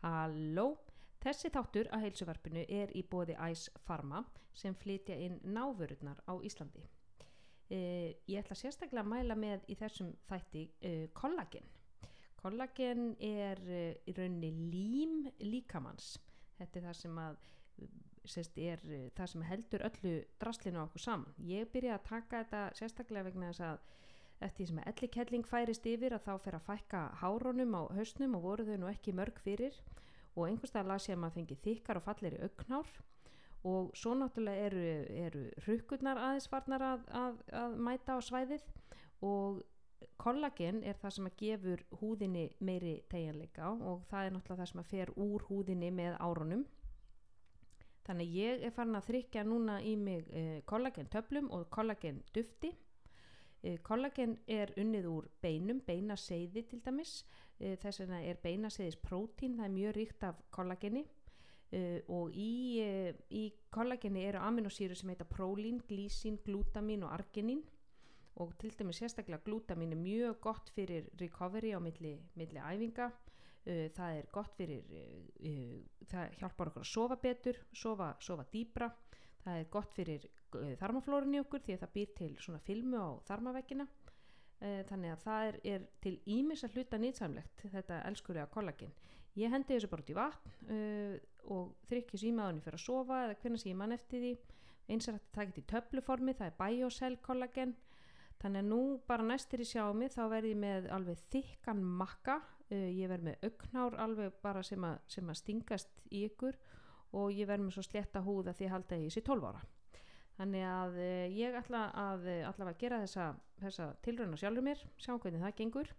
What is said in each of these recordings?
Halló, þessi þáttur að heilsuvarpinu er í bóði Æs Pharma sem flytja inn návörurnar á Íslandi. Uh, ég ætla sérstaklega að mæla með í þessum þætti uh, kollagen. Kollagen er uh, í rauninni lím líkamanns. Þetta er það sem að sérst, er það sem heldur öllu draslinu á okkur saman. Ég byrja að taka þetta sérstaklega vegna þess að eftir því sem að ellikelling færist yfir að þá fer að fækka hárónum á hausnum og voru þau nú ekki mörg fyrir. Og einhverstað las ég að maður fengi þykkar og fallir í auknár og svo náttúrulega eru, eru hrukkurnar aðeins varnar að, að, að mæta á svæðið. Og kollagen er það sem að gefur húðinni meiri tegjanleika og það er náttúrulega það sem að fer úr húðinni með áronum þannig ég er farin að þrykja núna í mig eh, kollagen töflum og kollagen dufti kollagen er unnið úr beinum beinaseiði til dæmis. Eh, þess vegna er beinaseiðis prótín það er mjög ríkt af kollageni. Uh, og í, í kollageni eru aminosýru sem heita prólín, glísín, glútamín og argenín. Og til dæmis sérstaklega glútamín er mjög gott fyrir recovery á milli, milli æfinga. Það er gott fyrir það hjálpar okkur að sofa betur sofa, sofa dýbra það er gott fyrir þarmaflórunni okkur því að það býr til svona filmu á þarmaveggina. Þannig að það er, er til ímis að hluta nýtsamlegt þetta elskulega kollagin ég hendi þessu bara út í vatn uh, og þrykkjus í maðurinn fyrir að sofa eða hvernig sé ég mann eftir því. Eins er þetta takit í töfluformi, það er biocell kollagen. Þannig að nú bara næstir í sjámi þá verð ég með alveg þykkan makka. Uh, ég verð með auknár alveg bara sem að, sem að stingast í ykkur og ég verð með svo sletta því að halda ég þessi 12 ára þannig að uh, ég ætla að allavega gera þessa, þessa tilröna sjálfur mér sjá hvernig það gengur.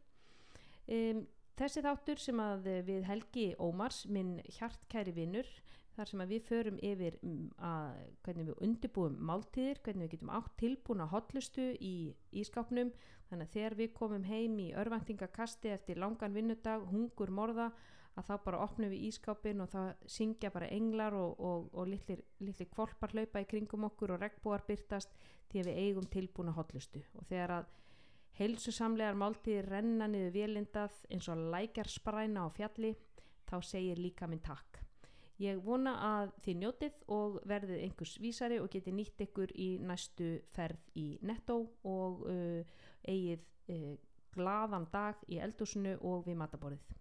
Um Þessi þáttur sem að við Helgi Ómars, minn hjartkæri vinnur, þar sem að við förum yfir að hvernig við undirbúum máltíðir, hvernig við getum átt tilbúna hotlustu í ískápnum, þannig að þegar við komum heim í örvæntingakasti eftir langan vinnudag, hungur morða, að þá bara opnum við ískápin og það syngja bara englar og, og, og litlir, litlir kvolpar hlaupa í kringum okkur og regnbúar byrtast því að við eigum tilbúna hotlustu og þegar að heilsusamlegar máltíðir renna niður vélindað eins og lækjarspræna á fjalli þá segir líka minn takk. Ég vona að þið njótið og verðið einhvers vísari og getið nýtt ykkur í næstu ferð í Netto og uh, eigið uh, gladan dag í eldúsinu og við mataborðið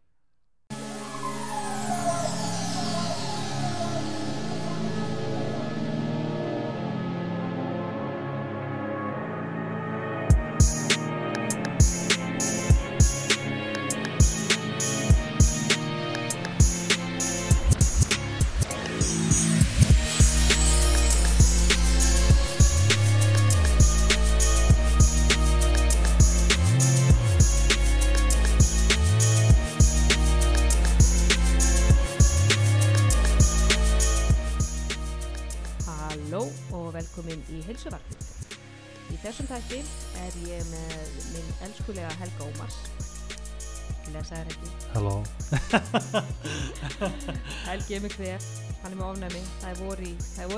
elskulega Helga Ómars. Lesaður Helgi. Halló. Helgi er með hver, hann er með ofnæmi, það er voru í,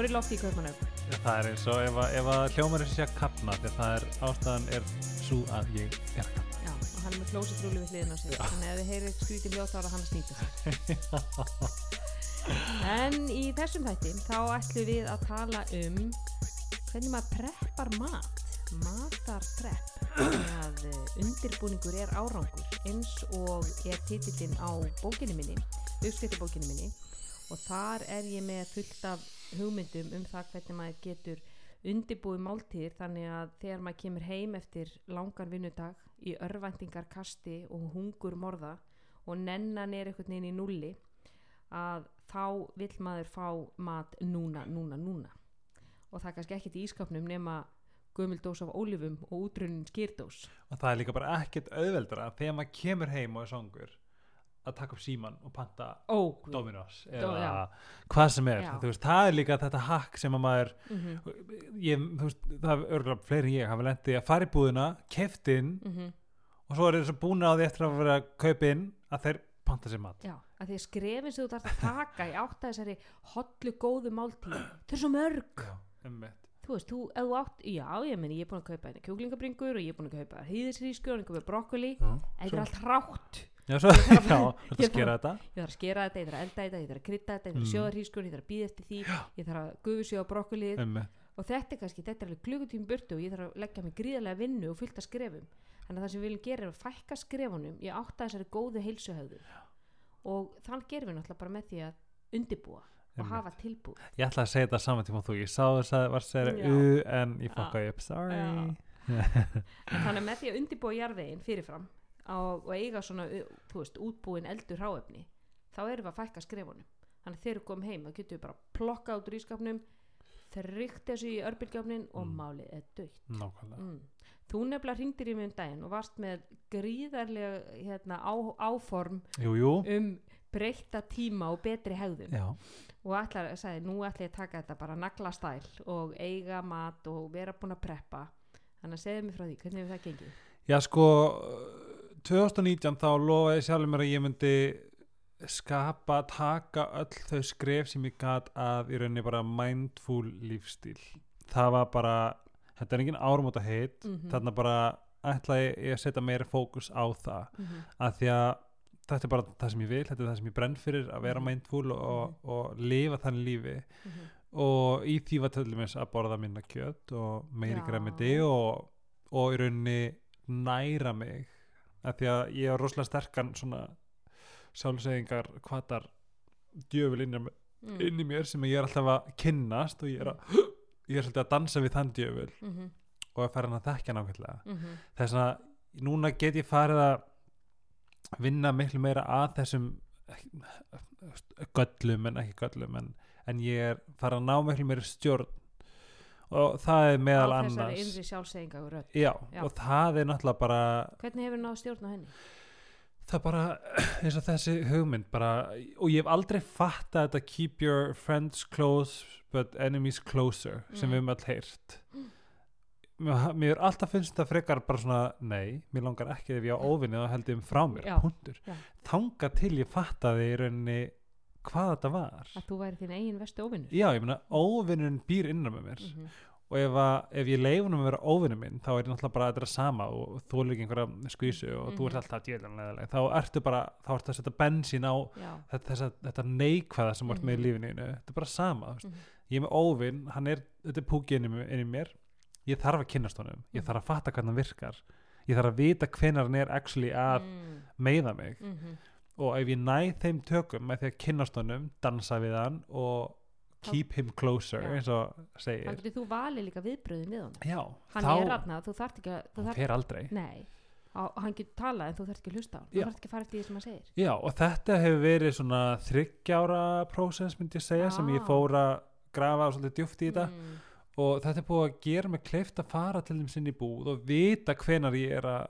í lofti í Kaupmannaugur. Það er eins og ef, ef að hljómar þessi sé að kapna þegar það er ástæðan er svo að ég er að kapna. Já, og hann er með klósitrúli við hliðin á sig, þannig að ef þið heyrir skrítin ljóta ára hann að snýta en í þessum þætti þá ætlum við að tala um hvernig maður preppar mat matarprepp að eh, undirbúningur er árangur eins og er titillin á bókinu minni uppskriftibókinu minni. Og þar er ég með fullt af hugmyndum um það hvernig maður getur undirbúið máltíðir þannig að þegar maður kemur heim eftir langan vinnudag í örvæntingarkasti og hungur morða og nennan er einhvern veginn í nulli að þá vil maður fá mat núna, núna, núna. Og það er kannski ekkert í ískapnum nema gömildós af ólifum og útrunin skýrdós og það er líka bara ekkert auðveldra þegar maður kemur heim og er songur að taka upp síman og panta oh, Dominos eða Dó, hvað sem er. Veist, það er líka þetta hakk sem að maður mm -hmm. ég, veist, það er örgulega fleiri en ég hafa lendið að fara í búðina keftinn mm -hmm. og svo er þess að búna á því eftir að vera að kaupa inn að þeir panta sér mat. Já, að því skrefin sem þú þarfst að taka í átt að þessari hotlu góðu máltíð þau er svo mörg. Já. Þú veist, þú, ef þú átt, já, ég meni ég er búin að kaupa hérna kjúklingabringur og ég er búin að kaupa hýðisrískur og einhverju brokkoli, þetta er allt rátt Já, svo, Ég þarf já, að- þú ég að skera þetta. Ég þarf að skera þetta, ég þarf að elda þetta, ég þarf að krydda þetta ég þarf að Mm. sjóða hrískur, ég þarf að býða eftir því ég þarf að sig á brokkolið. Og þetta er kannski, þetta er alveg klukkutími burtu og ég þarf að leggja mig gríðarlega vinnu og fylgta skrefum. Þannig að það sem við viljum gera er að fækka skrefunum ég átta þessari góðu heilsuhauður og þann gerum við náttúrulega bara með því að undibúa og hafa tilbúð Ég ætla að segja þetta saman tíma þú Ég sá þess að var að segja u en ég fokkaði upp, sorry. Þannig að með því að undibúa jarðveginn fyrirfram á, og eiga svona veist, útbúin eldur hráefni þá erum við að fækka skrefunum. Þannig að þegar við komum heim þá getum við bara plokka út úr ískapnum þrygt þessu í örbylgjáfnin og Mm. málið er dögt Nákvæmlega. Mm. þú nefnilega hringdir í mig um daginn og varst með gríðarlega hérna, á, áform Jú, jú. um breytta tíma og betri hegðun Já, og ætlar, sagði, nú ætla ég að taka þetta bara naglastæl og eiga mat og vera búin að preppa þannig að segja mér frá því, hvernig hefur það gengið? Já sko 2019 þá lofaði sjálfur mér að ég myndi skapa, taka öll þau skref sem ég gat að í rauninni bara mindful lífstíl það var bara þetta er engin árumóta heit Mhm. þarna bara ætlaði ég að setja meira fókus á það Mm -hmm. að því að þetta er bara það sem ég vil þetta er það sem ég brenn fyrir að vera Mhm. mindful og, og, og lifa þannig lífi og í því var til dæmis að borða minna kjöt og meiri græmiti og, og í rauninni næra mig af því að ég er rosalega sterkan svona sjálfseyðingar hvaðar djöful inn, Mm. inn í mér sem ég er alltaf að kynnast og ég er, að, ég er svolítið að dansa við þann djöful Mm -hmm. og að fara hann að þekkja nákvæmlega Mm -hmm. þess að núna get ég farið að vinna miklu meira að þessum göllum en ekki göllum en, en ég er farið að ná miklu meira stjórn og það er meðal á þessari annars innri sjálfseyinga og rödd já, Já. og það er náttúrulega bara hvernig hefur náð stjórn á henni? það er bara eins og þessi hugmynd bara, og ég hef aldrei fattað þetta keep your friends close but enemies closer sem Mm. við höfum all heyrt mér, mér er alltaf finnst þetta frekar bara svona nei, mér langar ekki ef ég á óvinni þá held ég um frá mér, Já. þanga til ég fattaði í rauninni hvað þetta var að þú væri þín eigin vestu óvinnur já, ég meina óvinnun býr innan með mér mm -hmm. og ef, að, ef ég leifum að vera óvinnu minn þá er ég náttúrulega bara að þetta er sama og þú er líka einhverja skvísu og þú ert Mhm. alltaf djöðlega þá ertu bara, þá ertu að setja bensín á þetta, þessa, þetta neikvæða sem þú ert með í Mhm. lífinu þetta er bara sama mm Mhm. ég er með óvinn, hann er þetta er púki inn í, mér- inn í mér ég þarf að kynnast honum, ég Mhm. þarf að fatta hvernig hann virkar ég þarf að vita hvenar hann er actually að mm meiða mig -hmm. og ef ég næ þeim tökum með því að kynnast honum, dansa við hann og keep him closer Já. eins og segir getur þú valið líka viðbröðin við honum já, hann þá er aðna, þú þarft ekki að þú þarft, fer aldrei nei, á, hann getur talað en þú þarft ekki að hlusta þú Já. þarft ekki að fara eftir því sem hann segir já, og þetta hefur verið svona þryggjára prósess myndi ég segja sem ég Ah. fór að grafa svolítið djúft í þetta mm. Og þetta er búið að gera mig kleift að fara til þeim sinni búð og vita hvenar ég er að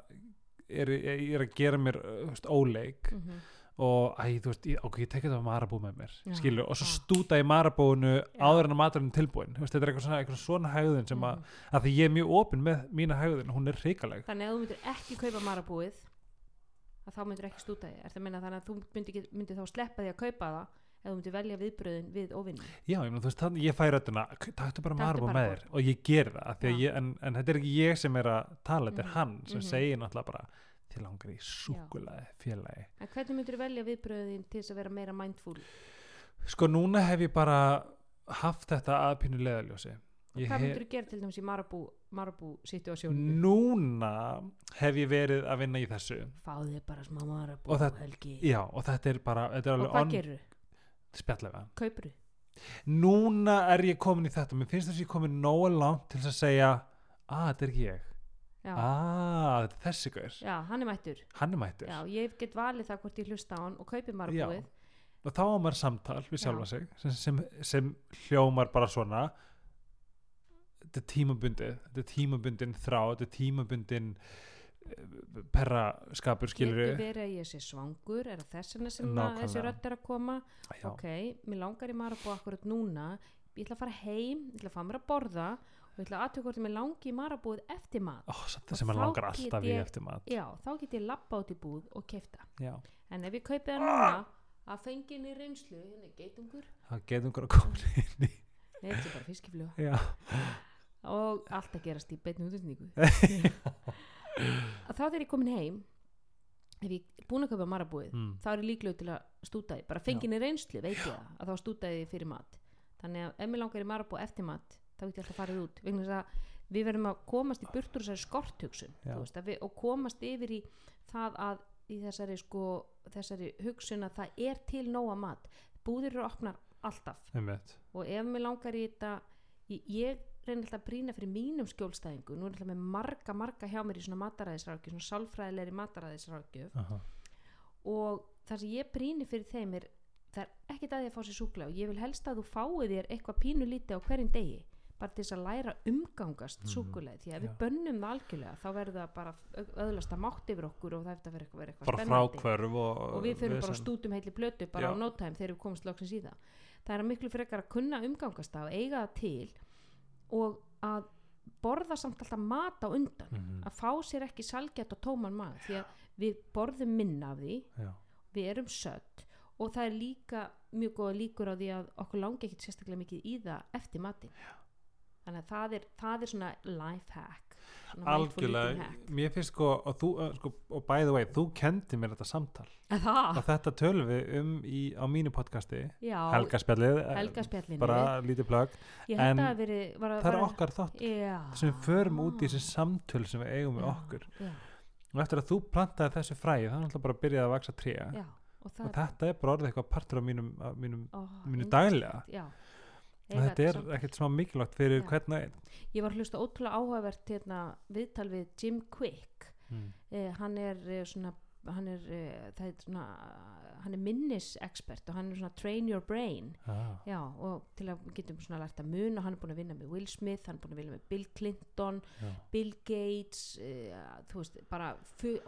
er, ég er að gera mér þú veist, óleik. Mm -hmm. og æ, þú veist, ég, ok, ég tekið það á marabú með mér Já, skilur, og svo stúta í marabúinu Já. áður en að maturinn er tilbúin veist, þetta er eitthvað svona, eitthvað svona hegðun sem að, að því ég er mjög opinn með mína hegðun hún er hrikaleg. Þannig að þú myndir ekki kaupa marabúið að þá myndir ekki stúta því Ertu að minna þannig að þú myndir, myndir þá sleppa því að kaupa það ef þú myndir velja viðbröðin við óvinni já, ég, þú veist, ég fæ rödduna taktu bara bara með þér. Og ég ger það, ég, en, en þetta er ekki ég sem er að tala, þetta er Mhm, hann sem mhm. segir náttúrulega bara þið langar í súkulaði félagi. En hvernig myndir velja viðbröðin til þess að vera meira mindful? Sko núna hef ég bara haft þetta að pínu leðaljósi Ég hvað myndir gera til dæmis í marabú, marabú situasjónu núna hef ég verið að vinna í þessu. Fáðu þig bara smá marabú Og það- Já, og þetta er bara þetta er og hvað on gerur, spjallega. Kaupur Núna er ég komin í þetta. Mér finnst þess að ég komin nógu langt til að segja að þetta er ekki ég. Já, að þetta er þessi gaur. Já, hann er mættur. Hann er mættur. Já, ég get valið það hvort ég hlusta á hann og kaupi marabúið og þá á maður samtal við Já. sjálfa sig sem, sem, sem hljómar bara svona þetta er tímabundið þetta er tímabundin þrá þetta er tímabundin perraskapur skilur getur verið að ég sé svangur er það þess vegna sem að þessi rödd er að koma? Já. ok, mér langar í marabú akkurat núna. Ég ætla að fara heim, ég ætla að fá mér að borða og ég ætla að aðtöku hvort ég mér langi í marabúið eftir mat. Þetta Og sem maður langar alltaf í eftir mat. Já, þá get ég lappa út í búð og kefta já, en ef ég kaupi það núna að fengin í reynslu, hérna er geitungur. Það einhver að koma inn í þetta er bara fiskifluga. Já, og allt að gerast í beinni útendingu að þá þegar ég komin heim ef ég búin að kaupa marabúið mm. þá er ég líklega til að stúta því. Bara fenginni reynslu, veit ég það, að þá stúta því fyrir mat. Þannig að ef mér langar í marabúið eftir mat þá get ég alltaf farið út. Vegna þess að við verðum að komast í burtur þessari skorthugsun að við, og komast yfir í það að í þessari sko þessari hugsun að það er til nóga mat. Búðir eru opnar alltaf. Einmitt. Og ef mér langar í þetta ég, ég reyni alltaf að brýna fyrir mínum skjólstæðingu nú er alltaf með marga marga hjá mér í svona mataræðisrákju svona sálfræðilegri mataræðisrákju Aha. og það sem ég brýni fyrir þeim er það er ekkit að ég fá sér súkla og ég vil helst að þú fáið þér eitthvað pínu lítið á hverjum degi bara til þess að læra umgangast mm. súkuleið því að Já. við bönnum það algjörlega þá verður það bara öðlast að mátt yfir okkur og það eftir að vera eitthvað, eitthvað spennandi. og, og við fyrir bara stútum heitli blötu bara Já. á no time þegar við komumst loksins í það. Það er að miklu frekar að kunna umgangast það og eiga það til og að borða samt alltaf mat á undan. Mhm. að fá sér ekki salgjætt og tóman mat því að við borðum minna af því Já. við erum sött og það er líka mjög góða líkur á því að okkur langi ekkit sérstaklega mikið í það eftir matinn. Þannig að það er, það er svona life hack mindful eating algjörlega, mér finnst sko og, þú, uh, sko, og by the way, þú kendi mér þetta samtal. Það, og þetta tölum við um í, á mínu podcasti. Já, Helgaspjallið eh, helgaspjallinu bara lítið plögg en það verið var, það er var, okkar þátt já, sem við förum út í þessi samtöl sem við eigum með Já, okkur. já, og eftir að þú plantaði þessu fræði þá er náttúrulega bara að byrja að vaksa tré. Já, og það og þetta er bara orðið eitthvað partur af mínum, mínum ó, mínu yndislegt, daglega. Og þetta er ekkert smá mikilvægt fyrir Já. hvern og einn ég var hlusta ótrúlega áhugavert hérna, viðtal við Jim Quick mm. eh, hann er eh, svona hann er, eh, er svona hann er minnisekspert og hann er svona train your brain ah. já, og til að getum svona lært að muna hann er búin að vinna með Will Smith, hann er búin að vinna með Bill Clinton, já. Bill Gates þú veist, bara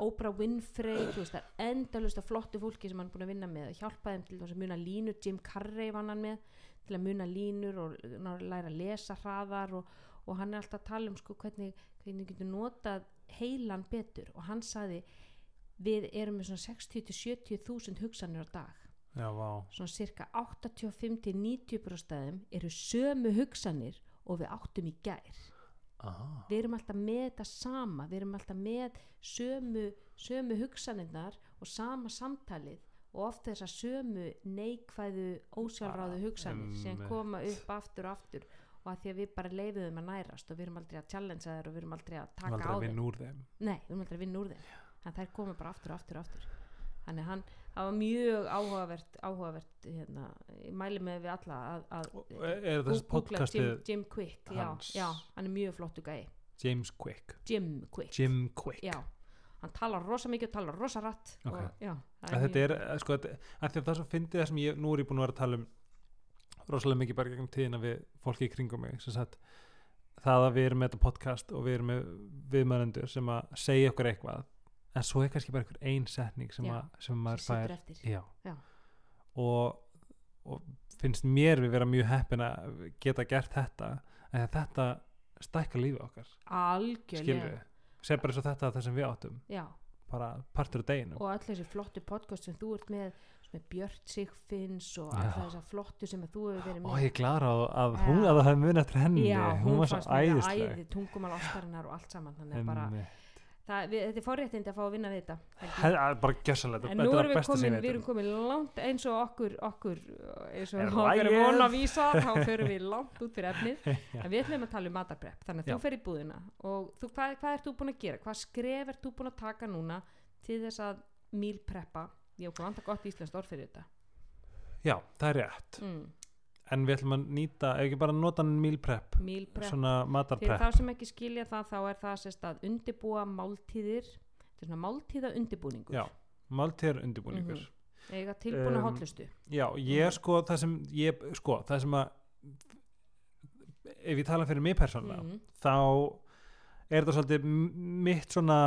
Oprah Winfrey, þú veist, er endalust af flottu fólki sem hann er búin að vinna með og hjálpa þeim til þess að muna línur, Jim Carrey vann hann með til að muna línur og læra að lesa hraðar og, og hann er alltaf að tala um sko hvernig, hvernig getur notað heilan betur. Og hann saði við erum með svona 60-70 þúsund hugsanir á dag. Já, svona cirka 85-90 stæðum eru sömu hugsanir og við áttum í gær. Ah. við erum alltaf með þetta sama við erum alltaf með sömu, sömu hugsanirnar og sama samtalið og oft þessar sömu neikvæðu ósjálfráðu hugsanir sem Einmitt. koma upp aftur og aftur og að því að við bara leifiðum að nærast og við erum aldrei að challenge þær og við erum aldrei að taka aldrei á að þeim. Nei, við erum aldrei að vinna úr þeim. En þær koma bara aftur og aftur og aftur. Þannig hann, það var mjög áhugavert áhugavert, hérna ég mæli með við alla að, að Og er þessi googla podcastið Jim, Jim Quick já, já, hann er mjög flottu gæi. James Quick. Jim Quick. Jim Quick. Já, hann talar rosa mikið og talar rosa rætt. Ok. og, já, að þetta er, eh, sko, að það svo fyndi það sem ég, nú er ég búin að vera að tala um rosalega mikið bara gegnum tíðina við fólki í kringum mig sem sagt, það að við erum með þetta podcast og við erum með viðmælendur sem að segja okkur eitthvað en svo er kannski bara einhver ein setning sem, Já, að, sem maður sem fær. já. Og, og finnst mér við vera mjög heppin að geta gert þetta en þetta stækka lífið okkar. Algjörlega sem bara eins og þetta það sem við áttum. Já, bara partur af deginu og öll þessi flottu podcast sem þú ert með með Björt Sigfinns og alltaf þessar flottu sem þú hefur verið og með. ég glara að, að hún að það hefði munið eftir henni. Já, hún var svo æðisleg. æði, tungumál ástarinnar og allt saman þannig að bara. Það, við, þetta er forréttindi að fá að vinna við þetta Helgi. He- að bara gjössalega en nú erum við komin, við erum komin langt eins og okkur, okkur eins og okkur er von að vísa þá förum við langt út fyrir efnið. En við ætlum að tala um matarprepp þannig að Já. þú fer í búðina. Og þú, hvað, hvað ert þú búin að gera? Hvað skref ert þú búin að taka núna til þess að mílpreppa ég okkur vant að gott íslenskt orð fyrir þetta. Já, það er rétt. Mm. En við ætlum að nýta, ef ekki bara nota meal prep mílprepp svona fyrir matarprep þá sem ekki skilja það þá er það sérst að undibúa máltíðir. Er svona máltíða undibúningur já, máltíðar undirbúningur. Mhm. eiga tilbúna Um, hotlustu já, ég er sko það sem ég, sko, það sem að ef ég tala fyrir mig persónulega mm. þá er þetta svolítið mitt svona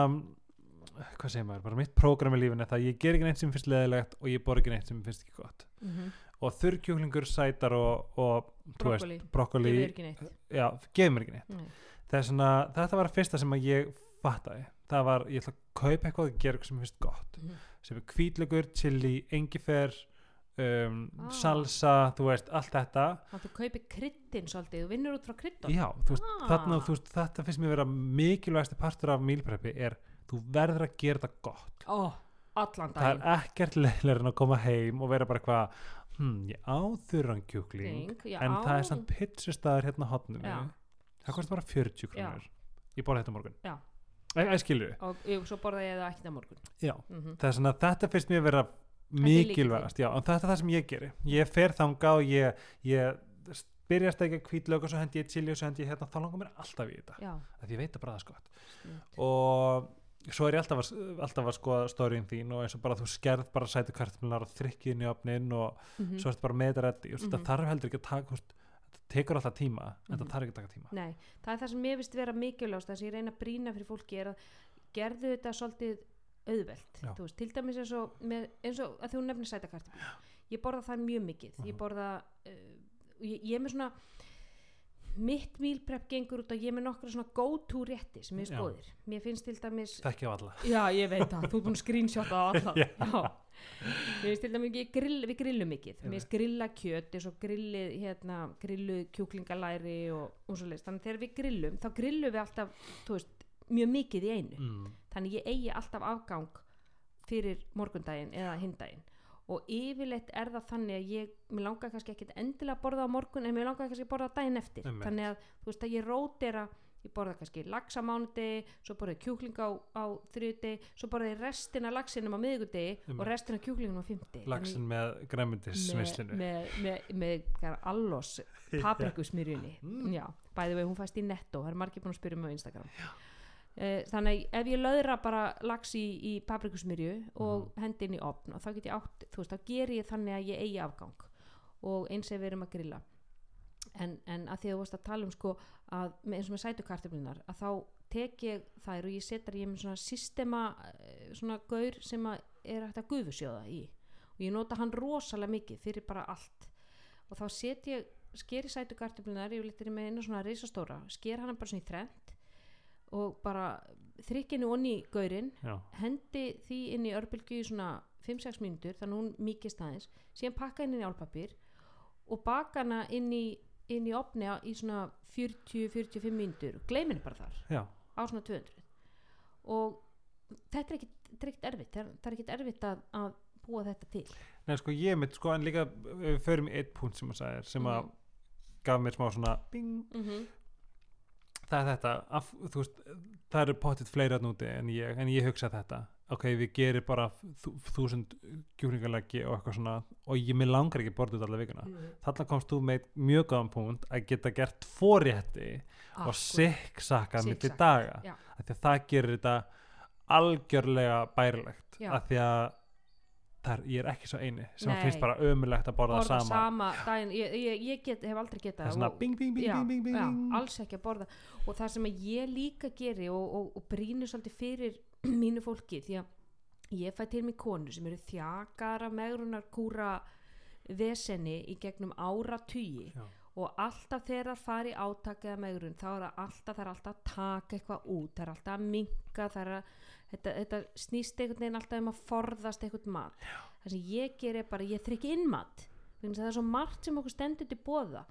hvað segir maður, bara mitt prógram í lífinu það að ég ger ekki neitt sem finnst leðilegt og ég borg ekki neitt sem finnst ekki gott. Mm -hmm. Og þurrkjúklingur, sætar og, og Brokkoli. brokkoli já, gefur mér ekki neitt Nei. það er svona, þetta var að fyrsta sem að ég fattaði, það var, ég ætla að kaupa eitthvað og gera eitthvað sem finnst gott Mhm. sem er hvítlugur, chili, engifer um, Ah. salsa þú veist, allt þetta þannig að þú kaupir kryddin svolítið þú vinnur út frá kryddun já, þú veist, Ah. þarna, þú veist, þetta finnst mér vera mikilvægasti partur af mílpreppi er, þú verður að gera þetta gott oh, allan það er ekkert leiðilega en að koma heim og vera bara eitthvað hm, ég áþurran kjúkling Kling, en það er samt pizzustæður hérna á hotninu Já. það kostar bara 40 krónur. Ég borði þetta á morgun. Já. ég skilju og jú, svo borða ég það ekki það morgun. Mm það er svona þetta finnst mér vera er mikilvægast já, og þetta er það sem ég geri. Ég fer þanga og ég, ég byrja að steikja hvítlaug og svo hendi ég chili og svo hendi ég hérna, þá langar mér alltaf í þetta. Að ég veit að skott sniðugt. og svo er ég alltaf að, alltaf að skoða stóriðin þín og eins og bara þú skerð bara sætu kartmlunar og þrykki inn í opnin og Mhm. svo ertu bara með þetta reddi og þetta Mhm. þarf heldur ekki að taka veist, þetta tekur alltaf tíma en Mhm. þetta þarf ekki að taka tíma Nei, það er það sem ég vist vera mikilvægast það sem ég reyna að brína fyrir fólki er að gerðu þetta svolítið auðvelt veist, til dæmis eins og, með, eins og að þú nefnir sætakartibli ég borða það mjög mikið ég Mhm. borða uh, ég, ég er með svona mitt mílprepp gengur út að ég er með nokkra svona go to rétti sem ég Já. skoðir. Mér finnst til dæmis þekki á alla. Já ég veit það, þú er búin screenshota á alla. Já. mér finnst til dæmis grill, við grillum mikið. Mér finnst grilla kjöt eins og grillið hérna, grillu kjúklingalæri og, og svo leist, þannig þegar við grillum þá grillum við alltaf, veist, mjög mikið í einu. Mm. þannig ég eigi alltaf afgang fyrir morgundaginn eða hindaginn og yfirleitt er það þannig að ég mér langar kannski ekki endilega að borða á morgun en mér langar kannski að borða daginn eftir. Einmitt. þannig að þú veist að ég rótera ég borða kannski mánudegi svo borða ég kjúkling á, á þriðudegi svo borða ég restina laxinum á Einmitt. og restina kjúklingunum á fymti lagsin með græmyndismislinu með, með, með, með allós paprikusmyrjunni. Mm. já, bæði vegi hún fæst í netto það er margir búin að spyrja mig á Instagram uh, þannig ef ég löðra bara lax í, í paprikusmyrju og Mhm. hendi inn í opn og þá get ég átt þú veist, þá ger ég þannig að ég eigi afgang og eins ef við erum að grilla en, en að því að þú varst að tala um sko að eins og með sætukartöflunar að þá tek ég þær og ég setar ég með svona systema eh, svona gaur sem er hægt að gufusjóða í og ég nota hann rosalega mikið fyrir bara allt og þá set ég sker í sætukartöflunar ég vil eitthvað með einu svona risastóra sker hann bara svona í þrend og bara þrykkinu onni í gaurinn já, hendi því inn í örbylgu í svona 5-6 mínútur þannig hún mýkist aðeins síðan pakka henni inn í álpapír og baka hana inn í, inn í opni á- í svona 40-45 mínútur og gleymin bara þar já, á svona 200 og þetta er er ekkit erfitt það er, er ekkit erfitt að, að búa þetta til. Nei, sko, ég mitt, sko, en líka við förum í eitt punkt sem að sagðir sem að Mhm. gaf mér smá svona bing, mm -hmm. Það er þetta af, þú veist, það eru pottitt fleira núti en ég, en ég hugsa þetta. Ok, við gerum bara þú, þúsund kjúringalegi og eitthvað svona og ég mér langar ekki að borða út alla vikuna. Þarna komst þú með mjög góðan punkt að geta gert fórétti og sikksakka milli Sikksakka, daga. já. af því að það gerir þetta algjörlega bærilegt. Af því að það er, ég er ekki svo eini sem Nei. finnst bara ömulegt að borða borða sama sama daginn ég, ég, ég get, hef aldrei getað það er svona og- bing bing bing já, bing bing bing já, alls ekki að borða og það sem ég líka geri og, og, og brýnir svolítið fyrir mínu fólki því að ég fæ til mig konu sem eru þjakara megrunar kúra vesenni í gegnum ára tugi Já. Og alltaf þegar það fari átak eða megrun þá er það alltaf, það er alltaf að taka eitthvað út það er alltaf að minka er að, þetta, þetta snýst einhvern veginn alltaf um að forðast einhvern mat. Það sem ég ger er bara, ég þrykki inn mat. Að það er svo margt sem okkur stendur til bóða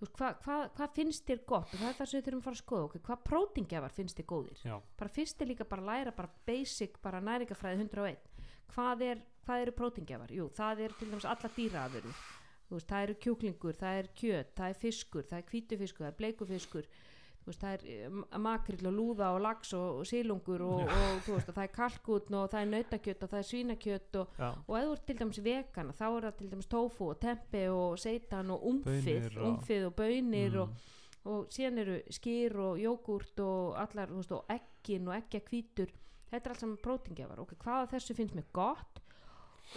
veist, hvað hva, hva finnst þér gott? Og það er það sem við þurfum að fara að skoða. Okkur, hvað prótingjafar finnst þér góðir? Já. bara fyrst er líka bara að læra bara basic, bara næringafræði 101 hvað, er, hvað eru prótingjafar? Jú, það er til dæmis alla dýraafurður veist, það eru kjúklingur, það er kjöt það er fiskur, það er hvítufiskur, það er bleikufiskur veist, það er eh, makrill og lúða og lax og, og sílungur og, og veist, og það er kalkutn og það er nautakjöt og það er svínakjöt og, og ef þú ert til dæmis vegana þá er það til dæmis tofu og tempe og seitan og umfið, og- umfið og bönir Mm. og, og síðan eru skýr og jógurt og allar, þú veist, og ekkin og ekkja hvítur. Þetta er allt saman prótingjafar ok, hvað af þessu finnst mér gott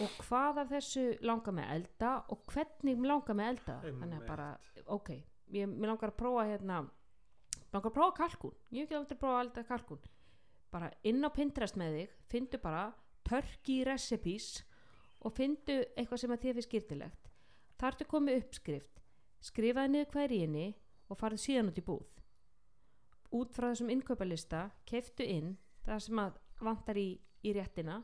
og hvað af þessu langar með elda og hvernig langar með elda? Það. þannig að bara, ok ég, mér langar að prófa hérna mér langar að prófa kalkún, ég hef ekki aldrei prófa að elda kalkún. Bara inn á Pinterest með þig fyndu bara turkey recipes og fyndu eitthvað sem að þér finnst skýrtilegt. Þar ertu komið uppskrift. Skrifaði niður hvað er í henni og farið síðan út í búð. Út frá þessum innkaupalista keftu inn það sem að vantar í, í réttina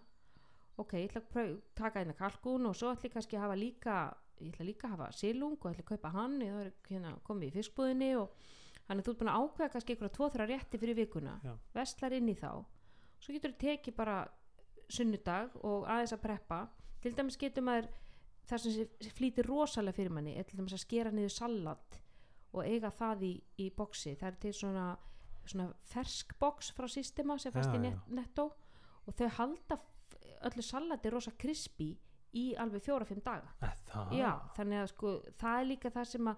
ok, ég ætla að taka eina kalkún og svo ætla ég kannski að hafa líka ég ætla líka að hafa silung og ætla að kaupa hann er hérna komið í fiskbúðinni og þannig að þú búin að ákveða kannski einhverja tvo þrjá rétti fyrir vikuna. Já. vestlar inn í þá. Svo getur þú tekið bara sunnudag og aðeins að preppa. Til dæmis getur maður það sem flýtir rosalega fyrir manni er til dæmis að skera niður salat og eiga það í, í boksi það er til svona, svona fersk boks frá systema sem fæst í net, netto og þau halda öllu salati rosa krispi í alveg fjóra-fimm daga það? já, þannig að sko það er líka það sem að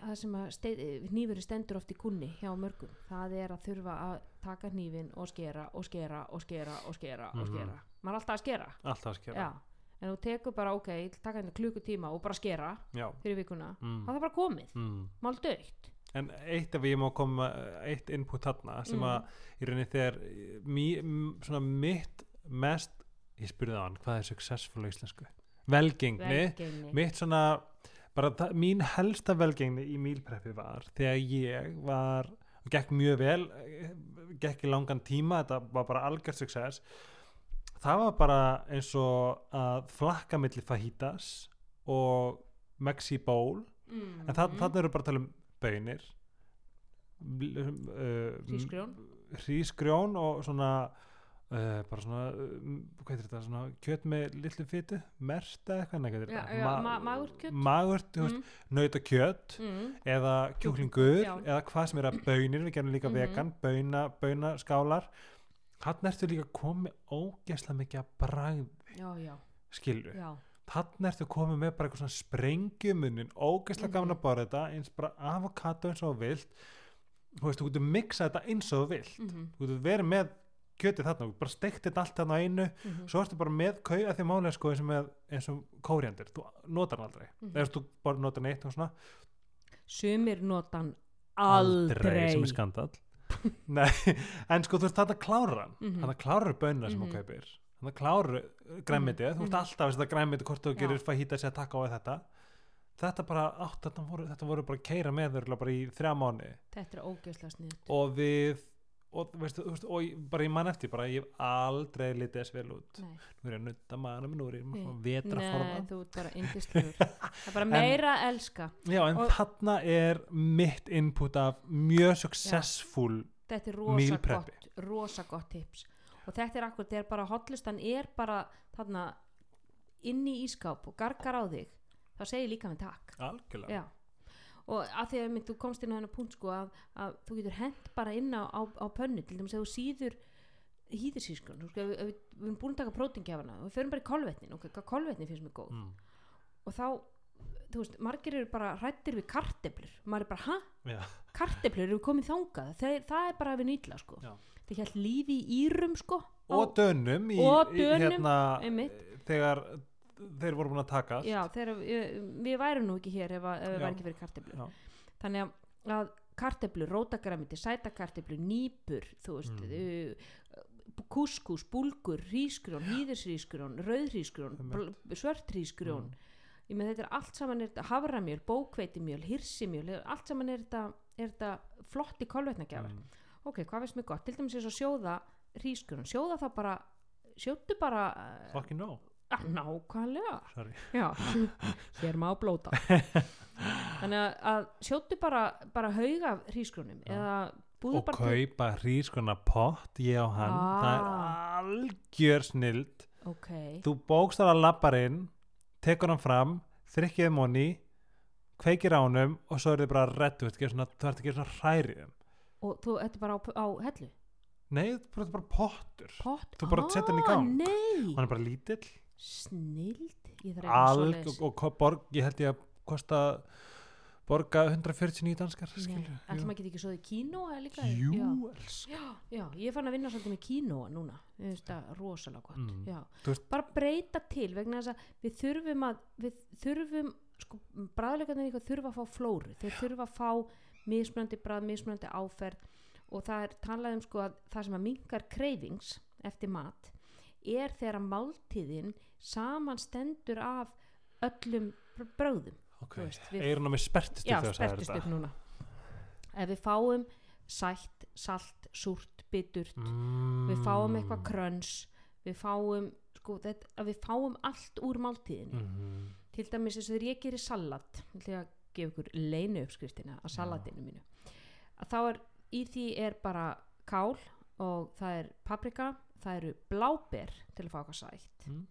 það sem að steið, hnífurinn stendur oft í kunni hjá mörgum það er að þurfa að taka hnífin og skera og skera og skera og skera og Mhm. skera maður er alltaf að skera alltaf að skera já. en þú tekur bara ok, taka hérna klukkutíma og bara skera Já. fyrir vikuna Mm. þá er það bara komið, Mm. mál dögt en eitt ef ég má koma eitt input þarna sem Mm. að í rauninni þegar mý, svona mitt mest ég spurði á hann hvað er successful á íslensku? Velgengni. Velgengni. Mitt svona bara það, mín helsta velgengni í mílpreppi var þegar ég var og gekk mjög vel gekk í langan tíma, þetta var bara algjörð success. Það var bara eins og að flakka milli fajitas og Mexi bowl mm. en það, þannig eru bara að tala um bönir uh, Hrísgrjón. hrísgrjón og svona uh, bara svona uh, hvað er þetta, svona kjöt með litlu fytu merst eða eitthvað, hvað er þetta? ma- magurt kjöt. magurt, mm. nauta kjöt Mm. eða kjúklingur Já. eða hvað sem er að bönir, við gerum líka Mhm. vegan böna, bönaskálar hann ertu líka komið ógeðslega mikið að já, skilur já þannig ertu komið með bara eitthvað svona sprengjumunnin, ógeðslega gaman Mhm. að borða þetta eins bara avokado eins og vilt þú veist, þú getur mixa þetta eins og vilt mm þú getur verið með kjötið þarna, bara steikt þetta allt þarna einu -hmm. svo ertu bara með kau að því málega sko eins og með eins og kóriandir, þú notar hann aldrei Mhm. eða þú bara notar neitt og svona sumir notan aldrei, sem er skandal Nei, en sko þú veist þetta klárar hann Mhm. þannig klárar bönna sem Mhm. þú kaupir þannig klárar græmitið, þú veist Mhm. alltaf að setja græmitið hvort þú gerir sér að taka á þetta. Þetta bara átt, þetta voru, þetta voru bara að keira með þau bara í þrjá mánu þetta er ógeðslega snið og við og, veistu, þú veist, og ég- bara ég man eftir bara ég hef aldrei litið þess vel út. Nei. nú er ég að nutta manum, nú er ég svona vetra forma þú ert bara indislegur það er bara meira að elska. Já en Og- þarna er mitt input af mjög successful þetta er rosa gott, rosa gott tips og þetta er akkur, þegar bara hotlistan er bara þarna inn í ískáp og gargar á þig þá segir líka með takk algjörlega Já. og að því að mynd, þú komst inn á hennar punkt sko að, að þú getur hent bara inn á, á, á pönnu til dæmis að þú síður hýðursískun sko, ef, við- við, við erum búin að taka prótingjafana og við förum bara í kolvetnin hvað kolvetnin finnst mér góð mm. og þá, þú veist, margir eru bara hrættir við karteblur maður er bara, já, Karteblur eru komið þangað Þeir, það er bara við nýtla sko Já. það held lífi í írum sko og dönum í, Og Dönum, hérna, þegar þeir voru búin að taka. Já, þegar við, værum nú ekki hér ef, ef við væri ekki fyrir karteblur Já. þannig að, karteblur, rótagræmiti, sætakarteblur nýpur, þú veist Mm. uh, kúskús, búlgur hrísgrjón, hýðursrísgrjón rauðhrísgrjón, Einmitt. svörthrísgrjón Mm. Ég með þetta er allt saman er þetta havramjöl, bókveitimjöl, hirsimjöl allt saman er þetta, er þetta flotti kolvetnagjafar Mm. ok, hvað veist mér gott, til dæmis eins og sjóða hrísgrjón, sjóða þá bara sjóttu bara uh, fucking no, að nákvæmlega. Sorry. Já, hér má blóta. Þannig að, að sjóttu bara, bara hauga búðu og kaupa hrískona pott ég og hann, Ah. það er algjör snild. Ok, þú bókstar að lappar inn tekur hann fram, þrykkið monni kveikir á honum og svo er þið bara reddu, þú ert að gera svona hrærið og þú, þetta er bara á, á hellu? Nei, þetta er bara pottur. Pott, Þú bara setur hann í gang. nei, hann er bara lítill. Snild alg og, og borg, ég held ég að kosta borga 149 danskar ætlum að geta ekki svo í kínoa líka jú, já. Já, ég er fann að vinna svolítið með kínoa núna. Finnst það rosalega gott Mm. veist- bara breyta til vegna þess að við þurfum að við þurfum, sko, bræðleikarnir eitthvað þurfa að fá flóru, þeir þurfa að fá mismunandi bræð, mismunandi áferð. Og það er talað um sko að það sem að minkar kreyfings eftir mat er þegar að máltíðin samanstendur af öllum br- brögðum ok, eirun á mig spertist já, spertist upp núna. Ef við fáum sætt, salt, súrt, biturt mm. við fáum eitthvað kröns við fáum sko, þetta, að við fáum allt úr máltíðinni mm. til dæmis og þegar ég gerir salat til að gefa ykkur leinu uppskriftina að salatinu mínu. Að þá er í því er bara kál og það er paprika það eru bláber til að fá eitthvað sætt. Mm.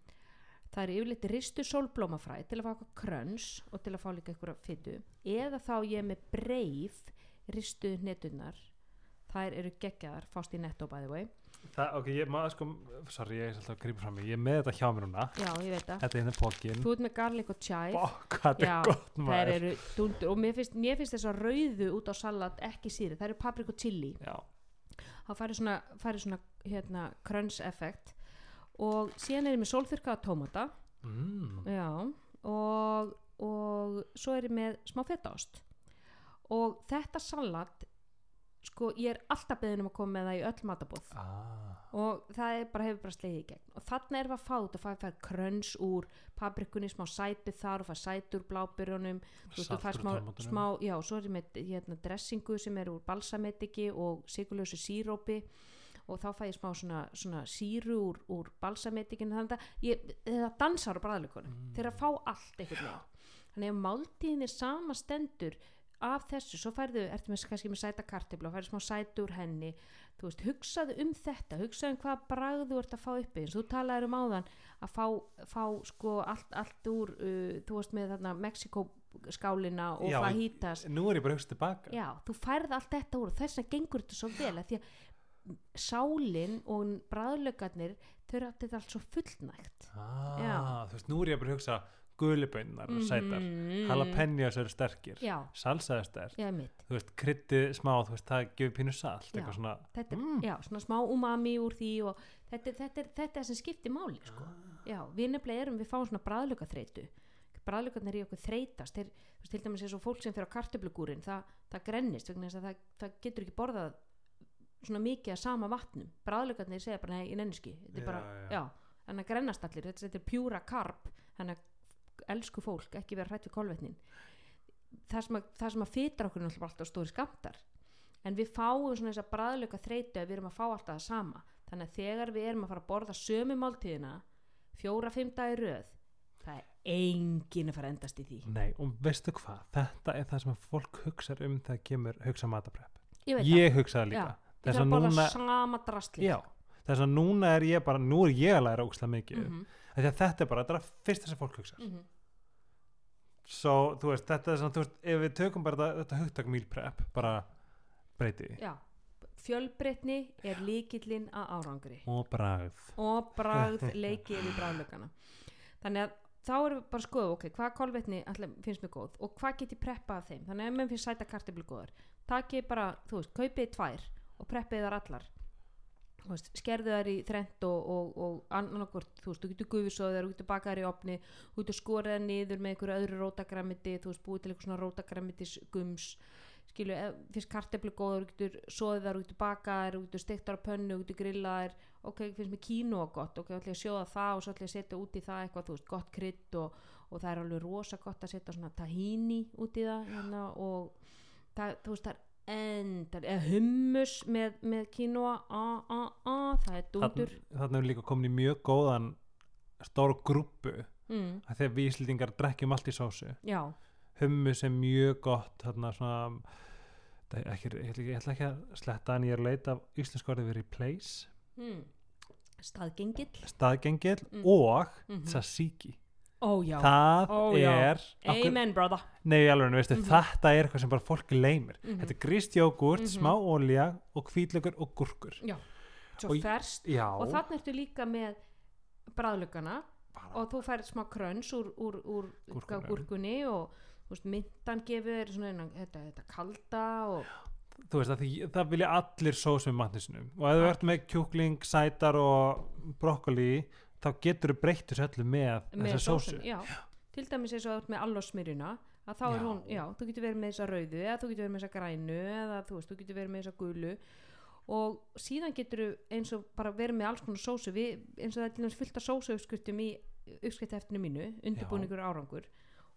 Það eru yfirleitt ristu sólblómafræ til að fá eitthvað kröns og til að fá líka eitthvað fytu eða þá ég er með breif ristu hnetunar þær eru geggjaðar, fást í netto by the way. Það, ok, ég maður sko, sorry, ég er alltaf að grípa fram mig, ég er með þetta hjá mér núna, já, ég veit það. Þetta er hérna pókin, þú ert með garlic og chive þetta Já, er gott maður. eru dundur og mér finnst, mér finnst þess að rauðu út á salat ekki síri, þær eru paprik og chili. Já, þá færi svona, færi svona hérna, kröns effekt og síðan er ég með sólþurkaða tómata. Mm. já, og, og svo er ég með smá fetaost. Og þetta salat sko ég er alltaf beðin um að koma með það í öll matabóð. Ah. og það er bara hefur bara slegið í gegn. Og þarna erum við að fá þetta og fæ fær kröns úr paprikunni, smá sætu þar og fær sætu úr blábyrjunum fær smá, smá, já, svo er ég með hérna, dressingu sem er úr balsametiki og sigurlösu sírópi og þá fæ ég smá svona, svona síru úr, úr að ég, það dansar á bræðleikunum Mm. þeir að fá allt veginn. Þannig að máltíðinni sama stendur af þessu, svo færðu, ertu með kannski með sæta kartibla og færðu smá sætu úr henni. Þú veist, hugsaðu um þetta hugsaðu um hvað bragð þú ert að fá uppi þú talaður um áðan að fá, fá sko allt, allt úr uh, þú veist með þarna Mexiko skálina og Já, fajitas. Nú er ég bara hugst tilbaka. já, þú færð allt þetta úr og þess að gengur þetta svo vel að því að sálin og bræðlögarnir þau eru þetta allt svo fullnægt Ah, þú veist, nú er ég bara að hugsa gulibönnar og sætar, Mhm. jalapenos eru sterkir, já, salsa er sterk, já, þú veist, kryddið smá, þú veist, það gefur pínu salt, Já. eitthvað svona, er, Mm. já, svona smá umami úr því og þetta, þetta, er, þetta er sem skiptir máli sko. Ah. já, við nefnilega erum, við fáum svona bræðlöka þreytu bræðlökarnir í okkur þreytast til dæmis eins og fólk sem fyrir á kartöflugúrin það, það grennist vegna þess að það, það getur ekki borðað svona mikið að sama vatnum. Bræðlökarnir segja bara, nei, ég nenniski þetta er Já, bara, já. já, þannig að grennast allir þetta, þetta er pjúra karp. Þannig að elsku fólk, ekki vera hrætt við kolvetnin. Það sem að, það sem að fytar okkur náttúrulega alltaf stóri skamtar en við fáum svona þess að bræðlöka þreytu að við erum að fá alltaf það sama. Þannig að þegar við erum að fara að borða sömu máltíðina fjóra, fimm dagi röð það er engin að fara að endast í því. Nei, og veistu hvað, þetta er það sem fólk hugsa um þegar kemur hugsa mataprepp. ég Ég hugsa það það, líka. já, ég Þess að að borða núna, sama drastli já, þess að núna er ég bara, nú er ég að læra ógslag mikið. mm Mm -hmm, að þetta er bara, þetta er að fyrsta sem fólk hugsa. mm Svo, þú veist, þetta er svona, þú veist, ef við tökum bara þetta, þetta hugtak meal prep, bara breyti því. já fjölbreytni er líkillinn að árangri Og bragð. og bragð leikið við bræðlökana þannig að þá erum við bara að skoða ok, hvað kolvetni finnst mér góð og hvað get ég preppað af þeim þannig að ef mér finnst sæta kartiblu góðar takið bara, þú veist, kaupið tvær og preppið þar allar. Veist, skerðu þær í þrent og, og, og annarkvort, þú veist, þú getur gufisóðar þú getur bakað þær í opni, þú getur skorað niður með einhverju öðru rótagræmiti þú veist, búið til eitthvað svona rótagræmitis gums skilu, finnst karteflu góður þú getur soðið þær, þú getur bakað þær þú getur steikt þær á pönnu, þú getur grillað þær. Ok, finnst mér kínu gott, ok, ætla ég að sjóða það og svo ætla ég að setja út í það eitthvað, þú veist, gott krydd og, og það er alveg rosa gott að setja svona tahini út í það hérna, og það, þú veist, það er endar, eða hummus með, með kínoa, a, a, a það er dundur Þannig er líka komin í mjög góðan stóra grúpu mm, að þegar við Íslendingar drekkjum allt í sósu. já, Hummus er mjög gott, þarna svona, ekki, ég, ég ætla ekki að sletta en ég er að leita af íslensku orðið við replace, mm. staðgengill staðgengil Mm. og Mhm. tzatziki. Ó já, Það Ó, já. er, amen brother nei alveg, veistu, Mhm. þetta er eitthvað sem bara fólk leimir. Mhm. Þetta er grist jógurt, Mhm. smá olja og hvítlökur og gúrkur. já, svo Já, og þannig ertu líka með bræðlugana bara, og þú færð smá kröns úr, úr, úr Gúrkunni. gúrkunni og veist, myndan gefur svona þetta, þetta kalda og þú veist að því, það vilja allir sós með matnisunum og ef þú ert með kjúkling, sætar og brokkoli þá getur þú breytt þessu öllu með, með þessa sósu sósun, já. til dæmis eins og ert með allosmyrjuna að þá er Já. hún, já, þú getur verið með þessa rauðu eða þú getur verið með þessa grænu eða þú veist, þú getur verið með þessa gulu. Og síðan getur þú eins og bara verið með alls konar sósu við, eins og það er til dæmis fullt af sósu uppskriftum í uppskrifteftinu mínu, undirbúningur og árangur.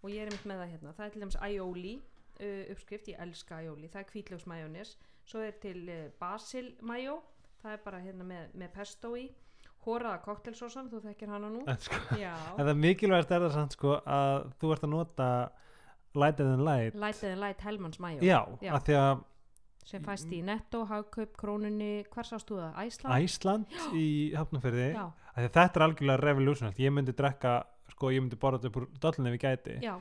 Og ég er einmitt með það hérna, það er til dæmis aioli uh, uppskrift, ég elska aioli. Það er hvítlöksmajónis, svo er til uh, basilmajó, það er bara hérna með, með pesto í hóraða koktelsósan, þú þekkir hana nú. En, sko, en það mikilvægast er það samt sko að þú ert að nota lighter than light. Light and Light Hellmans Mayo. Já, Já. af því að sem fæst í netto, hagkaup, krónunni hvar sást þú það? Æsland? Æsland í Já, því að þetta er algjörlega revolutionalt ég myndi drekka, sko ég myndi borða þetta úr dollunni ef ég gæti. Já,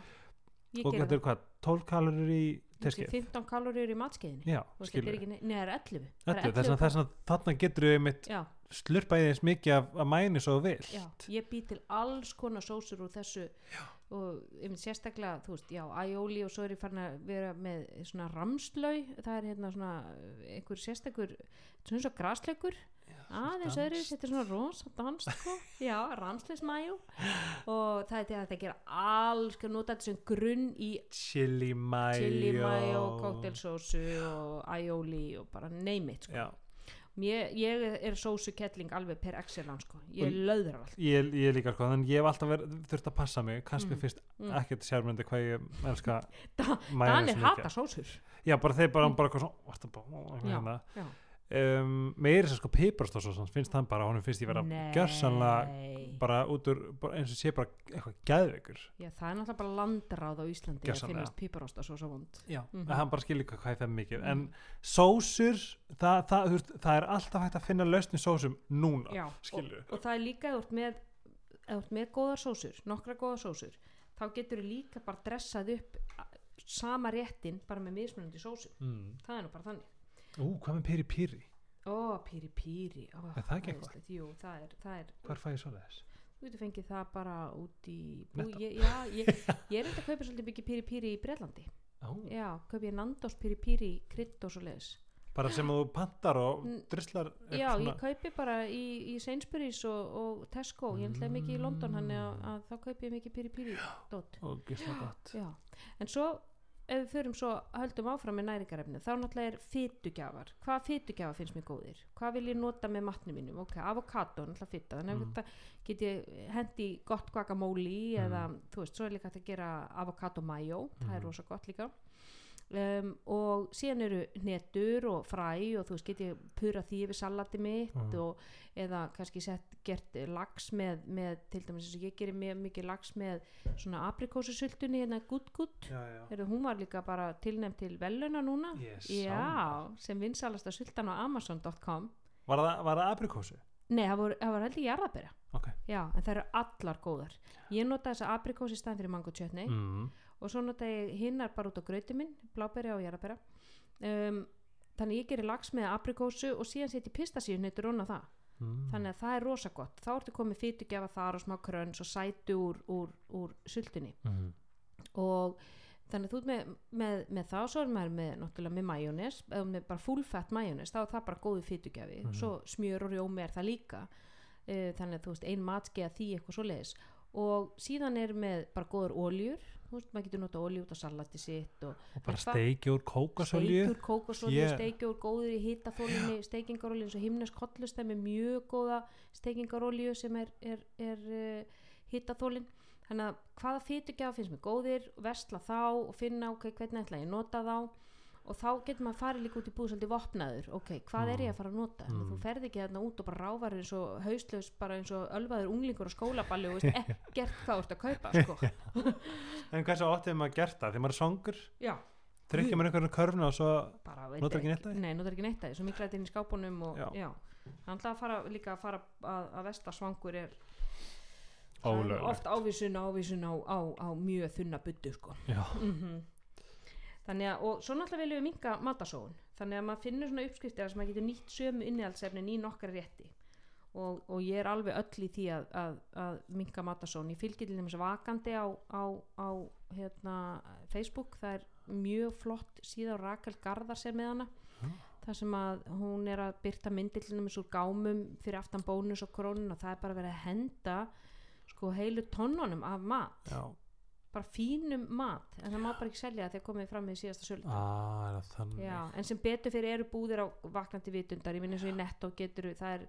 ég og þetta er hvað, 12 kalorur í teskið? 15 kalóriur í matskeiðinni já, skilur ekki, nei, það er 11 Það er Öllu, þess að þess að þarna getur við mitt Já, slurpa í þess mikið af, af mæni svo vil já, ég bý til alls konar sósur úr þessu já. og ég mynd sérstaklega, þú veist, já, aioli og svo er ég farin að vera með svona ramslau, það er hérna svona eh, einhver sérstakur, svona svo graslaukur aðeins öðru, þetta er svona rosa dans sko, já, ramsleismæjú og það er til að þetta gera alls, að nota þetta sem grunn í chili mayo chili mayo, koktelsósu og aioli og bara name it sko. já, Mér, ég er sósukettling alveg per excellence sko. ég löður allt ég, ég líka sko þannig ég hef alltaf verið, þurft að passa mig kannski Mm, fyrst mm. ekkert sjármyndi hvað ég elska Da- Danir hata sósur já bara þeir bara, Mm. bara, bara, bara, bara Já, hérna. já. Um, meiri sem sko piparstóð finnst það bara, honum finnst ég vera gjörsanlega Nei. bara út úr, bara, eins og sé bara eitthvað gæðveikur Já, það er náttúrulega bara landráð á Íslandi að finnast piparosta svo svo vond já, Mhm. hann bara skilur hvað ég fef mikið Mhm. en sósur það, það, veist, það er alltaf hægt að finna lausni sósum núna Já, og, skilur og það er líka ef þú ert með, með góðar sósur nokkra góðar sósur þá getur þú líka bara dressað upp sama réttin bara með mismunandi sósum mm. það er nú bara þannig ú, hvað með piri piri? Ó, píri píri ó, Er það ekki eitthvað? æðislegt. jú, það er, það er hvar fæ ég svo þess? þú getur fengið það bara út í bú, Netto? ég, já, ég, ég er eitthvað að kaupa svolítið mikið píri píri í Breitlandi já, kaupi ég Nandos píri píri krydd og svo leiðis bara sem þú pantar og N- drislar upp Já, ég kaupi bara í, í Sainsbury's og, og Tesco, ég ætlaði mikið í London þannig að, að þá kaupi ég mikið píri píri dót. og gísla gott. Já, en svo ef við förum svo höldum áfram með næringarefni þá náttúrulega er fytugjafar hvaða fytugjafa finnst mér góðir? Hvað vil ég nota með matnum mínum? Ok, avokado, náttúrulega fytta þannig Mm. að þetta get ég hendi gott guacamole Mm. eða þú veist, svo er líka að gera avokado mayo, það er Mm. rosa gott líka um, og síðan eru hnetur og fræ og þú veist, get ég pura því yfir salati mitt Mm. og eða kannski sett gert lax með, með til dæmis eins og ég gerir mjög mikið lax með svona aprikósusultunni hérna gutt gutt hún var líka bara tilnæmt til veluna núna. Sá já, sem vinsalasta sultan á amazon.com var það, var það aprikósu? nei, það var, það var heldur jarðabera ok. Já, en það eru allar góðar. Ég nota þessa aprikós í staðin fyrir mango chutney. Mm. Og svo nota ég hinnar bara út á grauti minn bláberi og jarðabera um, þannig ég gerir lax með aprikósu og síðan setjum pistasíu hnettur onna það. Mm. þannig að það er rosa gott. Þá ertu komið fytugjafa þar og smá kröns og sætu úr, úr, úr sultunni. Mm. og þannig að þú með, með, með það svo er maður með náttúrulega með majónes eða með bara full fat majónes þá er það bara góðu fytugjafi Mhm. svo smjör og rjómi er það líka. Uh, þannig að þú veist ein matskeiða því eitthvað svo leiðis og síðan er með bara góður óljur þú veist maður getur nota ólju út á salati sitt og og bara steiki úr kókasolju steikur, kókosolju, Ég- steiki úr góður í hitaþólinni, steikingarolju eins og himnesk hotlust er með mjög góða steikingarolju sem er, er, er uh, hitaþólin þannig að hvaða fytugjafa finnst mér góðir vestla þá og finna ok, hvernig ætla ég nota þá og þá getur maður farið líka út í búð svolítið vopnaður. Ok, hvað er ég að fara að nota? Mm. þú ferð ekki þarna út og bara ráfar eins og hauslaus bara eins og ölvaður unglingur á skólaballi og veist ekkert hvað þú ert að kaupa sko. en hversu ótt hefur maður gert það? Þegar maður er svangur? Já, tryggja maður einhvern körfuna og svo bara Notar ekki neitt af því? nei, notar ekki neitt að því, svo mikla þetta inn í skápunum og Já. já, hann ætla að fara líka að fara að, að vesta svangur er það er ólöglegt. Oft ávísun ávísun á, á, á mjög þunna buddu sko. Mm þannig að, og svo náttúrulega viljum við minka matasóun, þannig að maður finnur svona uppskriftir sem maður getur nýtt sömu innihaldsefnin í nokkra rétti. Og, og ég er alveg öll í því að, að, að minka matasóun, ég fylgir til dæmis vakandi á, á, á hérna, Facebook, það er mjög flott síða Rakel Garðar sem með hana. Já. þar sem að hún er að byrta til dæmis úr gámum fyrir aftan bónus og krónun og það er bara verið að henda sko heilu tonnunum af mat. Já, bara fínum mat en það má bara ekki selja þegar komið fram með síðasta sölu ah, en sem betur fyrir eru búðir á vaknandi vitundar, ég minn eins og í netto getur það er,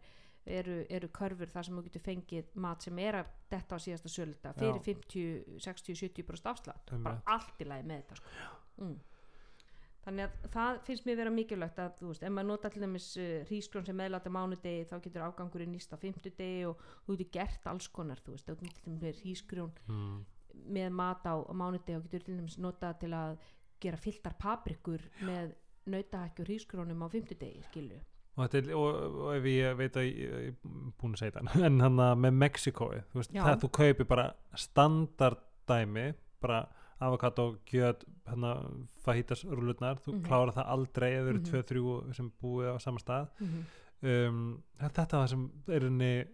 eru, eru körfur þar sem þú getur fengið mat sem er að detta á síðasta sölda fyrir Já. 50, 60, 70% afslátt bara allt í lagi með þetta sko. mm. þannig að það finnst mér vera mikilvægt að þú veist, ef maður nota til dæmis uh, hrísgrón sem meðláta mánudegi þá getur afgangurinn nýst á fimmtudegi og þú getur gert alls konar þú veist, hrísgrón mm. Með mat á, á mánudegi og getur til dæmis notað til að gera fylltar paprikur með nautahækju hrískrónum á fimmtudegi skilu og, er, og, og ef ég veit að ég, er búin að segja þetta en hann með Mexikói þú veist, Já. það þú kaupir bara standarddæmi bara avokado, kjöt hérna, fajitas rúlurnar, þú Mhm. klárar það aldrei ef þau eru Mhm. tvö, þrjú sem búið á sama stað mm -hmm. um, þetta er það sem er henni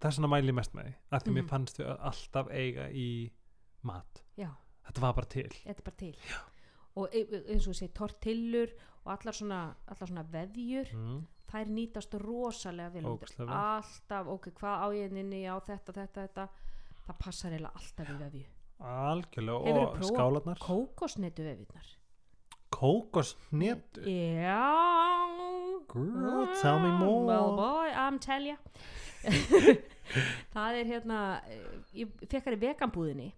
þess vegna mæli ég mest með því af því Mhm. mér fannst þau alltaf eiga í mat, já, þetta var bara til. Bara til. Og e- e- eins og þessi tortillur og allar svona, allar svona veðjur mm. þær nýtast rosalega vel. Alltaf, ok, hvað á ég inni á þetta, þetta, þetta. Það passar eiginlega alltaf í vefju algjörlega. Og prófað skálarnar? Kókosnetu vefjurnar kókosnet já. Girl, tell me more. well boy, I'm tell ya. Það er hérna eh, ég fekk þær í veganbúðinni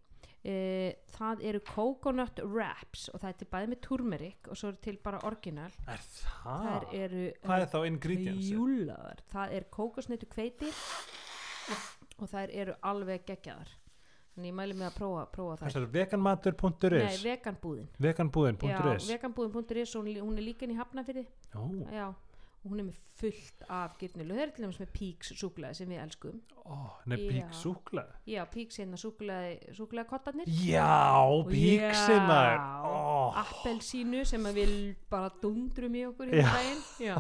Uh, það eru coconut wraps og það er til bæði með turmeric og svo er til bara orginal. Er það? það? eru hvað er þá ingredients? júlaðar það er kókosnetu kveiti og þær eru alveg geggjaðar. Þannig ég mæli mig að prófa, prófa þær. Þessar veganmatur.is Nei, veganbúðin. Já, veganbúðin.is veganbúðin.is og hún, er líka inn í Hafnafyrði ó, Já, og hún er með fullt af gyrnilu, það er til dæmis með Píks súkulega sem við elskum. Ó, nei, Já. pík súkla Já, Píks hérna súkulega súkulega kottarnir já, píksin maður ó, appelsínu sem við bara dundrum í okkur í daginn Já.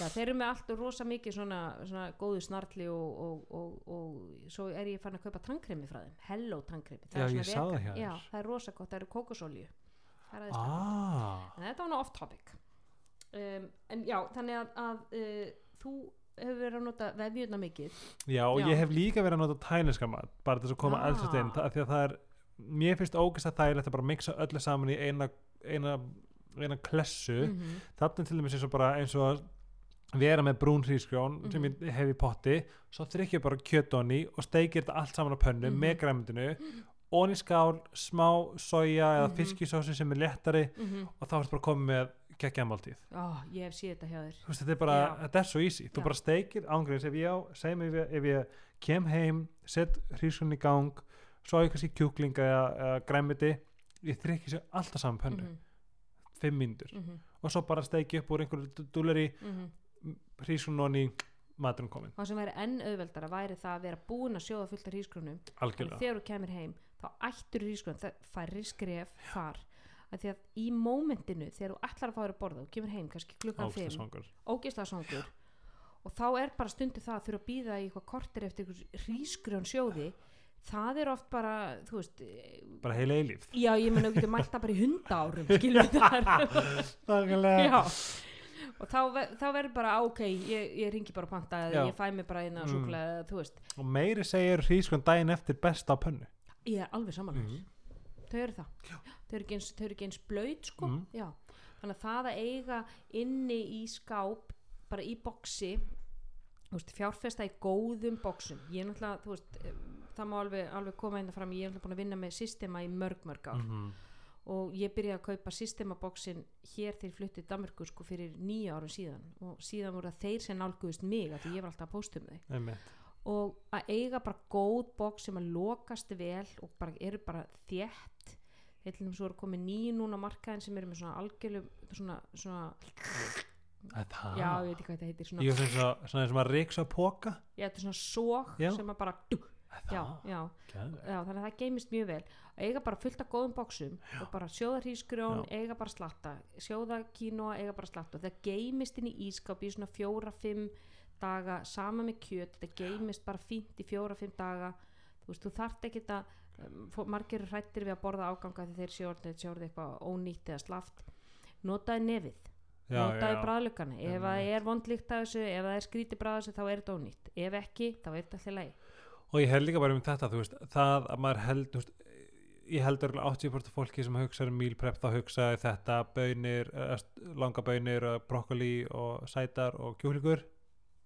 Já, þeir eru með allt og rosa mikið svona, svona góðu snarli og, og, og, og svo er ég fann að kaupa tannkremi frá þeim. Hello tannkremi. Já, ég sá það hjá þér. Já, það er rosa gott, það eru kókosolju Það er aðeins ah, þetta var nú off topic um, en já, þannig að, að uh, þú hefur verið að nota vefjurna mikið já, og Já. ég hef líka verið að nota tæninska mat bara þess að koma Ah. alls inn það, því að það er, mér finnst ógæst að þægilegt að bara mixa öllu saman í eina eina, eina klessu mm -hmm. þarna til dæmis eins og bara eins og að vera með brún hrísgrjón sem Mhm. ég hef í potti svo þrykk ég bara kjötoni og steikir þetta allt saman á pönnu Mhm. með græmyndinu og í skál smá soja eða Mhm. fiskisósi sem er léttari og þá ertu bara komið með geggjamáltíð Ó, ég hef séð þetta hjá þér. Veist þetta er bara, þetta er svo easy. Þú Já. bara steikir ángreins ef ég á ef ég, ef ég kem heim set hrísgrjón í gang svo á ég kannski kjúklinga eða, eða græmyti ég þrykki sér alltaf saman pönnu. Mhm, fimm mínútur. Mhm, og svo bara steiki upp úr einhverju dúleri mhm. hrísgrjón onni maturinn komin það sem væri enn auðveldara væri það að vera búin að sjóða fullt af hrísgrunum algjörlega. þegar þú kemur heim þá ættur hrísgrun, það færri skref þar að því að í mómentinu þegar þú ætlar að fá þér að borða og kemur heim kannski klukkan 5 Ógeðslega ógeðslega svangur og þá er bara stundu það að þurfa að býða í eitthvað kortir eftir hrísgrjón sjóði. Það er oft bara þú veist, eh, bara heila eilíf já ég menna þú getur mælt það bara í hunda árum skilur það. Og þá, þá verður bara ok ég, ég ringi bara panta eða ég fæ mig bara eina Mm. veist, og meiri segir hrísgrjón daginn eftir besta pönnu. Ég er alveg samanlega Mhm. Þau eru það. Þau eru eins, þau eru ekki eins blöyt sko. Já. þannig að það að eiga inni í skáp bara í boksi fjárfesta í góðum boksum ég er náttúrulega, þú veist eh, það má alveg, alveg koma einnig fram, ég er náttúrulega búin að vinna með systema í mörg mörg ár. Mhm. og ég byrjaði að kaupa systemaboksin hér til fluttið Danmörku sko fyrir nýja árum síðan. Og síðan voru það þeir sem nálguðist mig því ég var alltaf að pósta um þau. Einmitt. og að eiga bara góð boks sem að lokast vel og bara eru bara þétt heilum svo eru komið nýju núna markaðin sem eru með svona algjörlu svona, svona, Það það já ég veit ekki hvað þetta heitir svona, Ég finnst svona, svona eins og að ríksa póka já þetta er svona sóg Já. sem að bara, já, já, Geðveikt. já þannig að það geymist mjög vel. Eiga bara fullt af góðum boksum og bara sjóða hrísgrjón, eiga bara slatta. Sjóða kínoa, eiga bara slatta. Og það geymist inn í ískap í svona fjóra, fimm daga, sama með kjöt. Það geymist bara fínt í fjóra, fimm daga. Þú veist, þú þarft ekki að margir hrættir við að borða áganga því þeir sjóða sjóða eitthvað ónýtt eða slaft. Notaði nefið. Já, notaði já. bræðlugana ef það er vondlíkt af þessu, ef það er skríti bræð þessu þá er þetta ónýtt, ef ekki þá er þetta alltaf leið og ég held líka bara um þetta veist, það að maður held veist, ég held örgulega 80% af fólki sem hugsa um meal prep þá hugsa þetta bönir, langa bönir brokkoli og sætar og kjúklingur.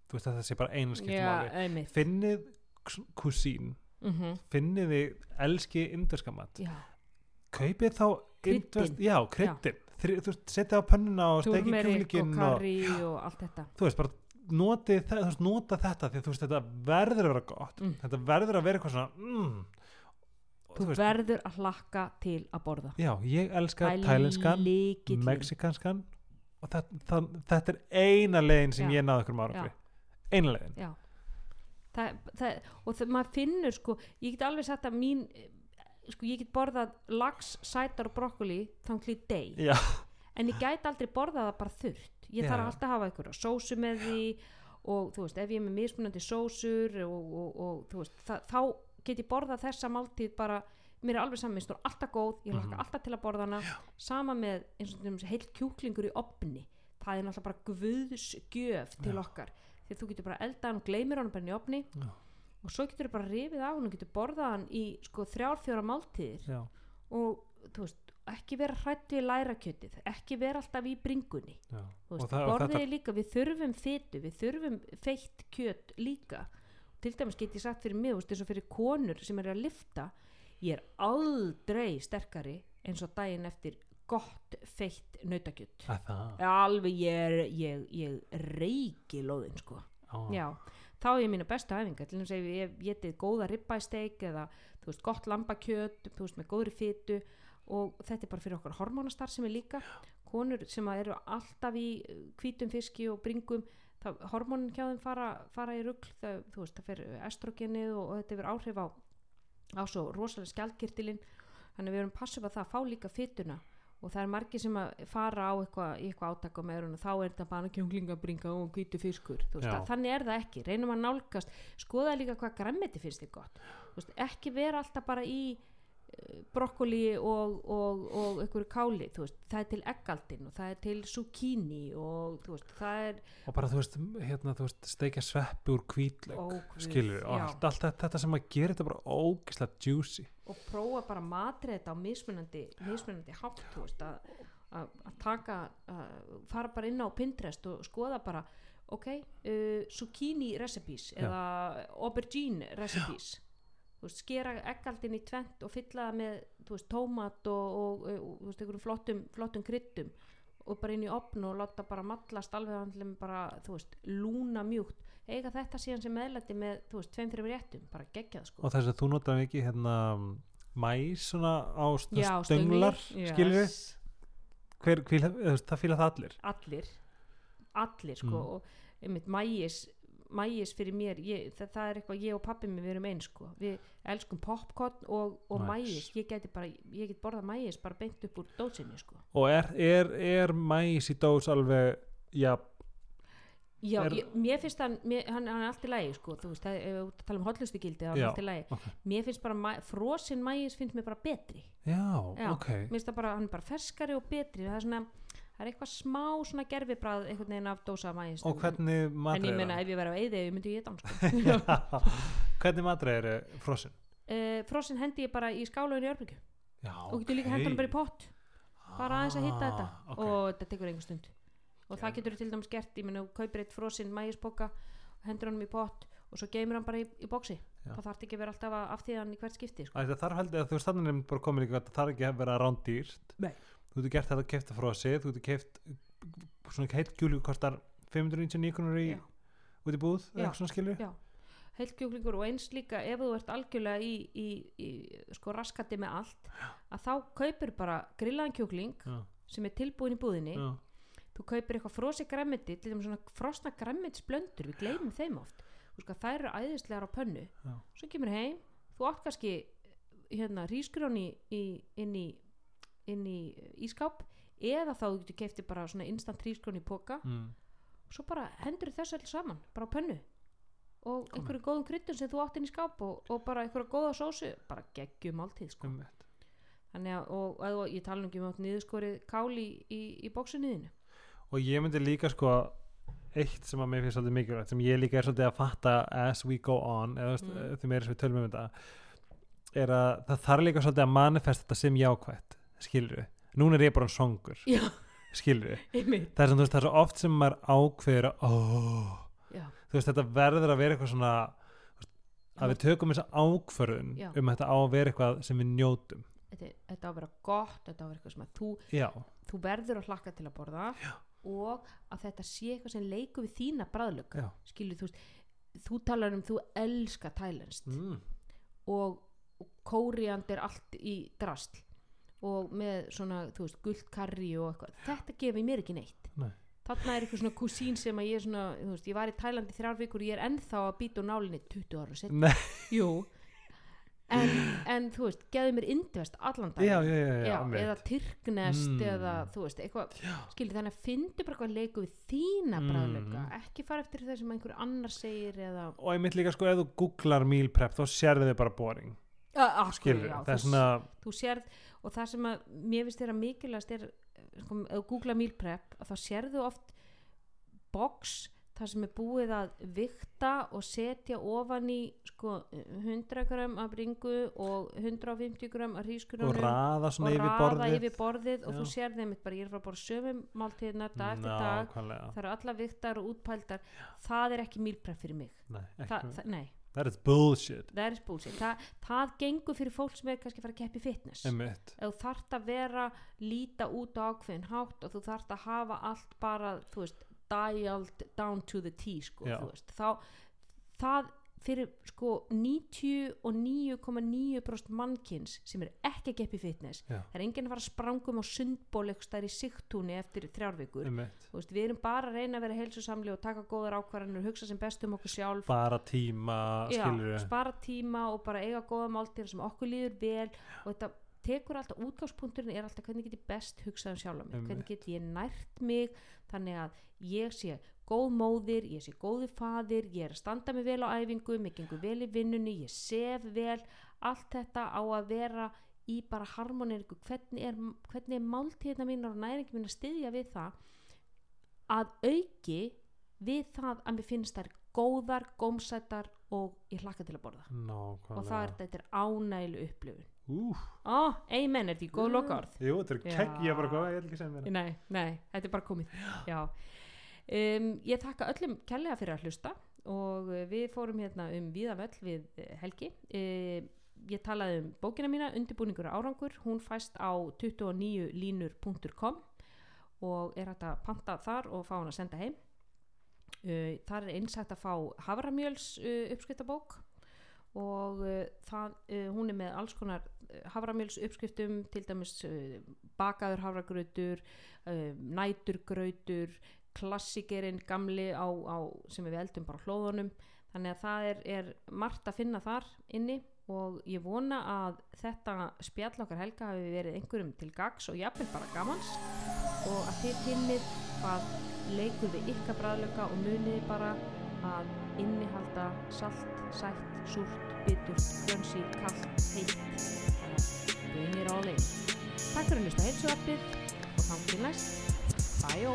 Þú veist þetta sé bara einu skiptum máli. finnið kusín mm finnið þið elski indverska mat? Já, kaupið þá Kryddin. já, kryddin Þri- þú veist, setja á pönnuna og steki turmerik og og og allt þetta. Þú veist, bara notið, þe- þú veist, nota þetta því að þú veist, þetta verður að vera gott. Mm. þetta verður að vera eitthvað svona mm, Og þú verður að hlakka til að borða. Já, ég elska Það lykillinn. mexikanskan og það, það, þetta er eina leiðin sem Já. ég náði okkur árangri eina leiðin. Já það, það, og það, maður finnur sko ég get alveg sagt að mín sko ég get borðað lax, sætar og brokkoli í deg já, en ég gæti aldrei borðað það bara þurrt. Ég Já. þarf alltaf að hafa einhverja sósu með því og þú veist, ef ég er með mismunandi sósur og, og, og þú veist, þá get ég borðað þessa máltíð bara mér er alveg saman, mér er alltaf góð ég hlakka Mhm. alltaf til að borða hana. Sama með eins og heilt kjúklingur í opni það er náttúrulega bara guðsgjöf til Já. okkar því þú getur bara eldað hann og gleymir hann bara í opni Já. og svo getur þú bara rifið á hann og getur borðað hann í sko þrjár fjóra máltíðir. Já, og þú veist, ekki vera hrætt við lærakjötið, ekki vera alltaf í bringunni. Veist, borðið þetta- er líka, við þurfum fytu við þurfum feitt kjöt líka. Til dæmis get ég sagt fyrir mig eins og fyrir konur sem eru að lifta ég er aldrei sterkari eins og daginn eftir gott feitt nautakjöt. Að það? Alveg ég, er- ég, ég reiki lóðin sko. Á, já, þá er ég mína bestu æfinga. Til þess að ég getið góða ribbæsteik eða þú veist, gott lambakjöt þú veist, með góðri fytu og þetta er bara fyrir okkar hormónastar sem er líka. Konur sem eru alltaf í uh, hvítum fiski og bringum hormónin hjá þeim fara, fara í það, þú veist, það fyrir estrogenið og, og þetta hefur áhrif á, á svo rosalega skjaldkirtilinn. Þannig við erum passið að það að fá líka fytuna og það er margir sem að fara á eitthvað, eitthvað átak á meðrun og þá er þetta bara kjúklingabringa og hvítu fiskur þannig er það ekki, reynum að nálgast skoða líka hvað grammeti finnst þið gott. Veist, ekki vera alltaf bara í brokkoli og, og, og einhverju káli, þú veist, það er til eggaldin og það er til zucchini og þú veist, það er og bara þú veist, hérna, þú veist steikja sveppi úr hvítlaug Ó, guð, skilur, og já. allt, allt þetta, sem að gera þetta bara ógislega juicy og prófa bara að matrið þetta á mismunandi, mismunandi hátt þú veist, að, að, að taka að fara bara inn á Pinterest og skoða bara ok, uh, zucchini recipes Já. eða aubergine recipes þú veist, skera eggaldin í tvent og fylla það með veist, tómat og, og, og, veist, einhverjum flottum, flottum kryddum og bara inn í opn og láta bara mallast alveg handlum bara, lúna mjúkt. Eiga þetta síðan sem meðlæti með, þú veist, tveim fyrir réttum, bara geggjað sko. Og þess að þú notar ekki hérna mæs svona á Já, stönglar skilur yes. veist, það fíla það allir. Allir. Allir sko Mm. og einmitt mægis mægis fyrir mér, ég, það, það er eitthvað ég og pappi mér við erum eins sko. Við elskum popcorn og, og Nice. mægis ég geti bara, ég get borðað mægis bara beint upp úr dótsinni sko. Og er, er, er mæs í dós alveg já, já, Er- ég, mér finnst hann, mér, hann, hann er allt í lagi sko, þú veist, það, ef við tala um er hann Já, allt í lagi, ok. mér finnst bara mæ, frosin mægis finnst mér bara betri. Já, Já, ok. mér finnst það bara, hann er bara ferskari og betri. Það er svona, það er eitthvað smá svona gerfibræð einhvern veginn af dósa mægis og hvernig en matur ég það? ef ég verið á eyði ég myndi ég geta sko. Hvernig matur er frossin? Uh, frossin hendi ég bara í skálaun í já, og getur líka hendur bara í pott. Bara aðeins að hitta þetta. Ah, ok. og þetta tekur einhver stund. Og það getur til dæmis gert, ég meina, þú kaupir eitt frossin mægisboka og hendur hann í pott og svo geymir hann bara í, í bóksi það þarf ekki að vera alltaf að aftíða hann í hvert skipti sko. Æ, það þarf heldur að þú það getur gert þetta að kefta frosið þú getur keft svona heilt kjúli kostar 599 krónur í Já. út í búð eða Já. eitthvað svona skilur Já. heilt kjúklingur og eins líka ef þú ert algjörlega í, í, í sko raskati með allt að þá kaupir bara grillaðan kjúkling já, sem er tilbúin í búðinni já, þú kaupir eitthvað frosi græmiti til þeim svona frosna græmitsblöndur við gleymum þeim oft sko þær eru æðislegar á pönnu Já. svo kemur heim, þú átt kannski hérna rísgrjón í, í, inn í inn í ískáp eða þá þú getur kefti bara svona instant rísgrjón í póka mm. svo bara hendur þess allir saman bara á pönnu og einhverju góðum kryddum sem þú átt inn í skáp og, og bara einhverju góða sósu bara geggjum áltíð sko. einmitt. þannig að og, og, og ég tala nú ekki um átt niðurskorið kál í, í, í bóksunniðinu og ég myndi líka sko eitt sem að mér finnst svolítið mikilvægt sem ég líka er svolítið að fatta as we go on eða Mm. því meira sem við tölum um þetta er að það þarf líka svolítið að manifesta þetta sem jákvætt skilur við, núna er ég bara songur já, skilur við, einmitt. Það er, sem, þú veist, það er svo oft sem maður ákveður að oh, já, þú veist þetta verður að vera eitthvað svona þú veist, að við tökum þessa ákvörðun Já. um að þetta á að vera eitthvað sem við njótum. Þetta, þetta á að vera gott þetta á að vera eitthvað sem að þú, já, þú verður að hlakka til að borða Já. og að þetta sé eitthvað sem leikur við þína bræðlöka já. Skilur þú veist, þú talar um þú elska tælenskt mm. og, og kóriandir allt í drastl og með svona, þú veist, gullt karri og eitthvað, þetta gefur mér ekki neitt. Nei. þarna er eitthvað svona kusín sem að ég er svona, þú veist, ég var í Tælandi þrjár vikur og ég er ennþá að býta úr nálinni 20 ára setna, jú. En, en þú veist, geði mér indvest allan dag já, já, já, eða tyrknest Mm. eða þú veist, eitthvað skilur þannig að fyndu bara eitthvað leiku við þína Mm. bræðleika, ekki fara eftir það sem einhver annar segir eða og einmitt líka sko ef þú googlar meal prep þá sérðu þið bara boring. Skilur, það er svona þú sérð og það sem að mér finnst þér að mikilvægast er sko, ef þú googla meal prep að þá sérðu oft box þar sem er búið að vikta og setja ofan í sko 100 gram af bringu og 150 gram af og hrísgrjónum raða og yfir raða borðið. yfir borðið og Já. þú sérði einmitt bara ég er bara sömum máltíðina dag eftir dag. Það eru alla viktar og útpældar það er ekki meal prep fyrir mig. Nei, ekki, það, nei, that is bullshit. Það er bullshit. Þa, það gengur fyrir fólk sem er kannski að fara að keppi fitness. Einmitt. Ef þú þarft að vera líta út á ákveðin hátt og þú þarft að hafa allt bara, þú veist, dialed down to the T, sko, þá, það fyrir sko 99,9% mannkins sem er ekki að geppi fitness. Já. það er enginn að fara að sprangum á sundból eitthvað stær í sigtúni eftir þrjárvíkur veist, við erum bara að reyna að vera heilsusamli og taka góðar ákvarðanir og hugsa sem best um okkur sjálf. Bara tíma Já, spara tíma og bara eiga góða máltíðar sem okkur líður vel og þetta tekur alltaf útgangspunkturinn er alltaf hvernig get ég best hugsað um sjálf mig Einmitt. hvernig get ég nært mig þannig að ég sé góð móðir, ég sé góði faðir ég er að standa mig vel á æfingu mig gengur vel í vinnunni, ég sef vel. Allt þetta á að vera í bara harmoneriku hvernig er, hvernig er máltíðina mínar og næringi mín að styðja við það? Að auki við það að mér finnst þær góðar, gómsætar og ég hlakka til að borða. Nákvæmlega og það er þetta er ánægileg upplifun. Úf, ó, amen, er þetta í góð lokaorð jú, þetta er Já. kegg, ég er bara góð, ég ekki að segja mér nei, nei, þetta er bara komið. Já um, ég þakka öllum kærlega fyrir að hlusta og við fórum hérna um viðavöll við uh, Helgi. Uh, ég talaði um bókina mína undirbúningur árangur, hún fæst á 29linur.com og er hægt að panta þar og fá hann að senda heim. Uh, þar er eins hægt að fá havramjöls uh, uppskriftabók og uh, það, uh, hún er með alls konar havramjöls uppskriftum til dæmis uh, bakaður havragrautur uh, næturgrautur klassikerinn gamli á, á, sem við eldum bara hlóðunum. Þannig að það er, er margt að finna þar inni og ég vona að þetta spjall okkar helga hafi verið einhverjum til gags og jafnvel bara gamans. Og að þið finnið hvað leikur við ykkar bræðlöka og muniði bara að innihalda salt, sætt, súrt, biturt, grönsi, kallt, heitt. Bring it all in Takk fyrir að hlusta heilsuarpið og þá til næst. Bye-o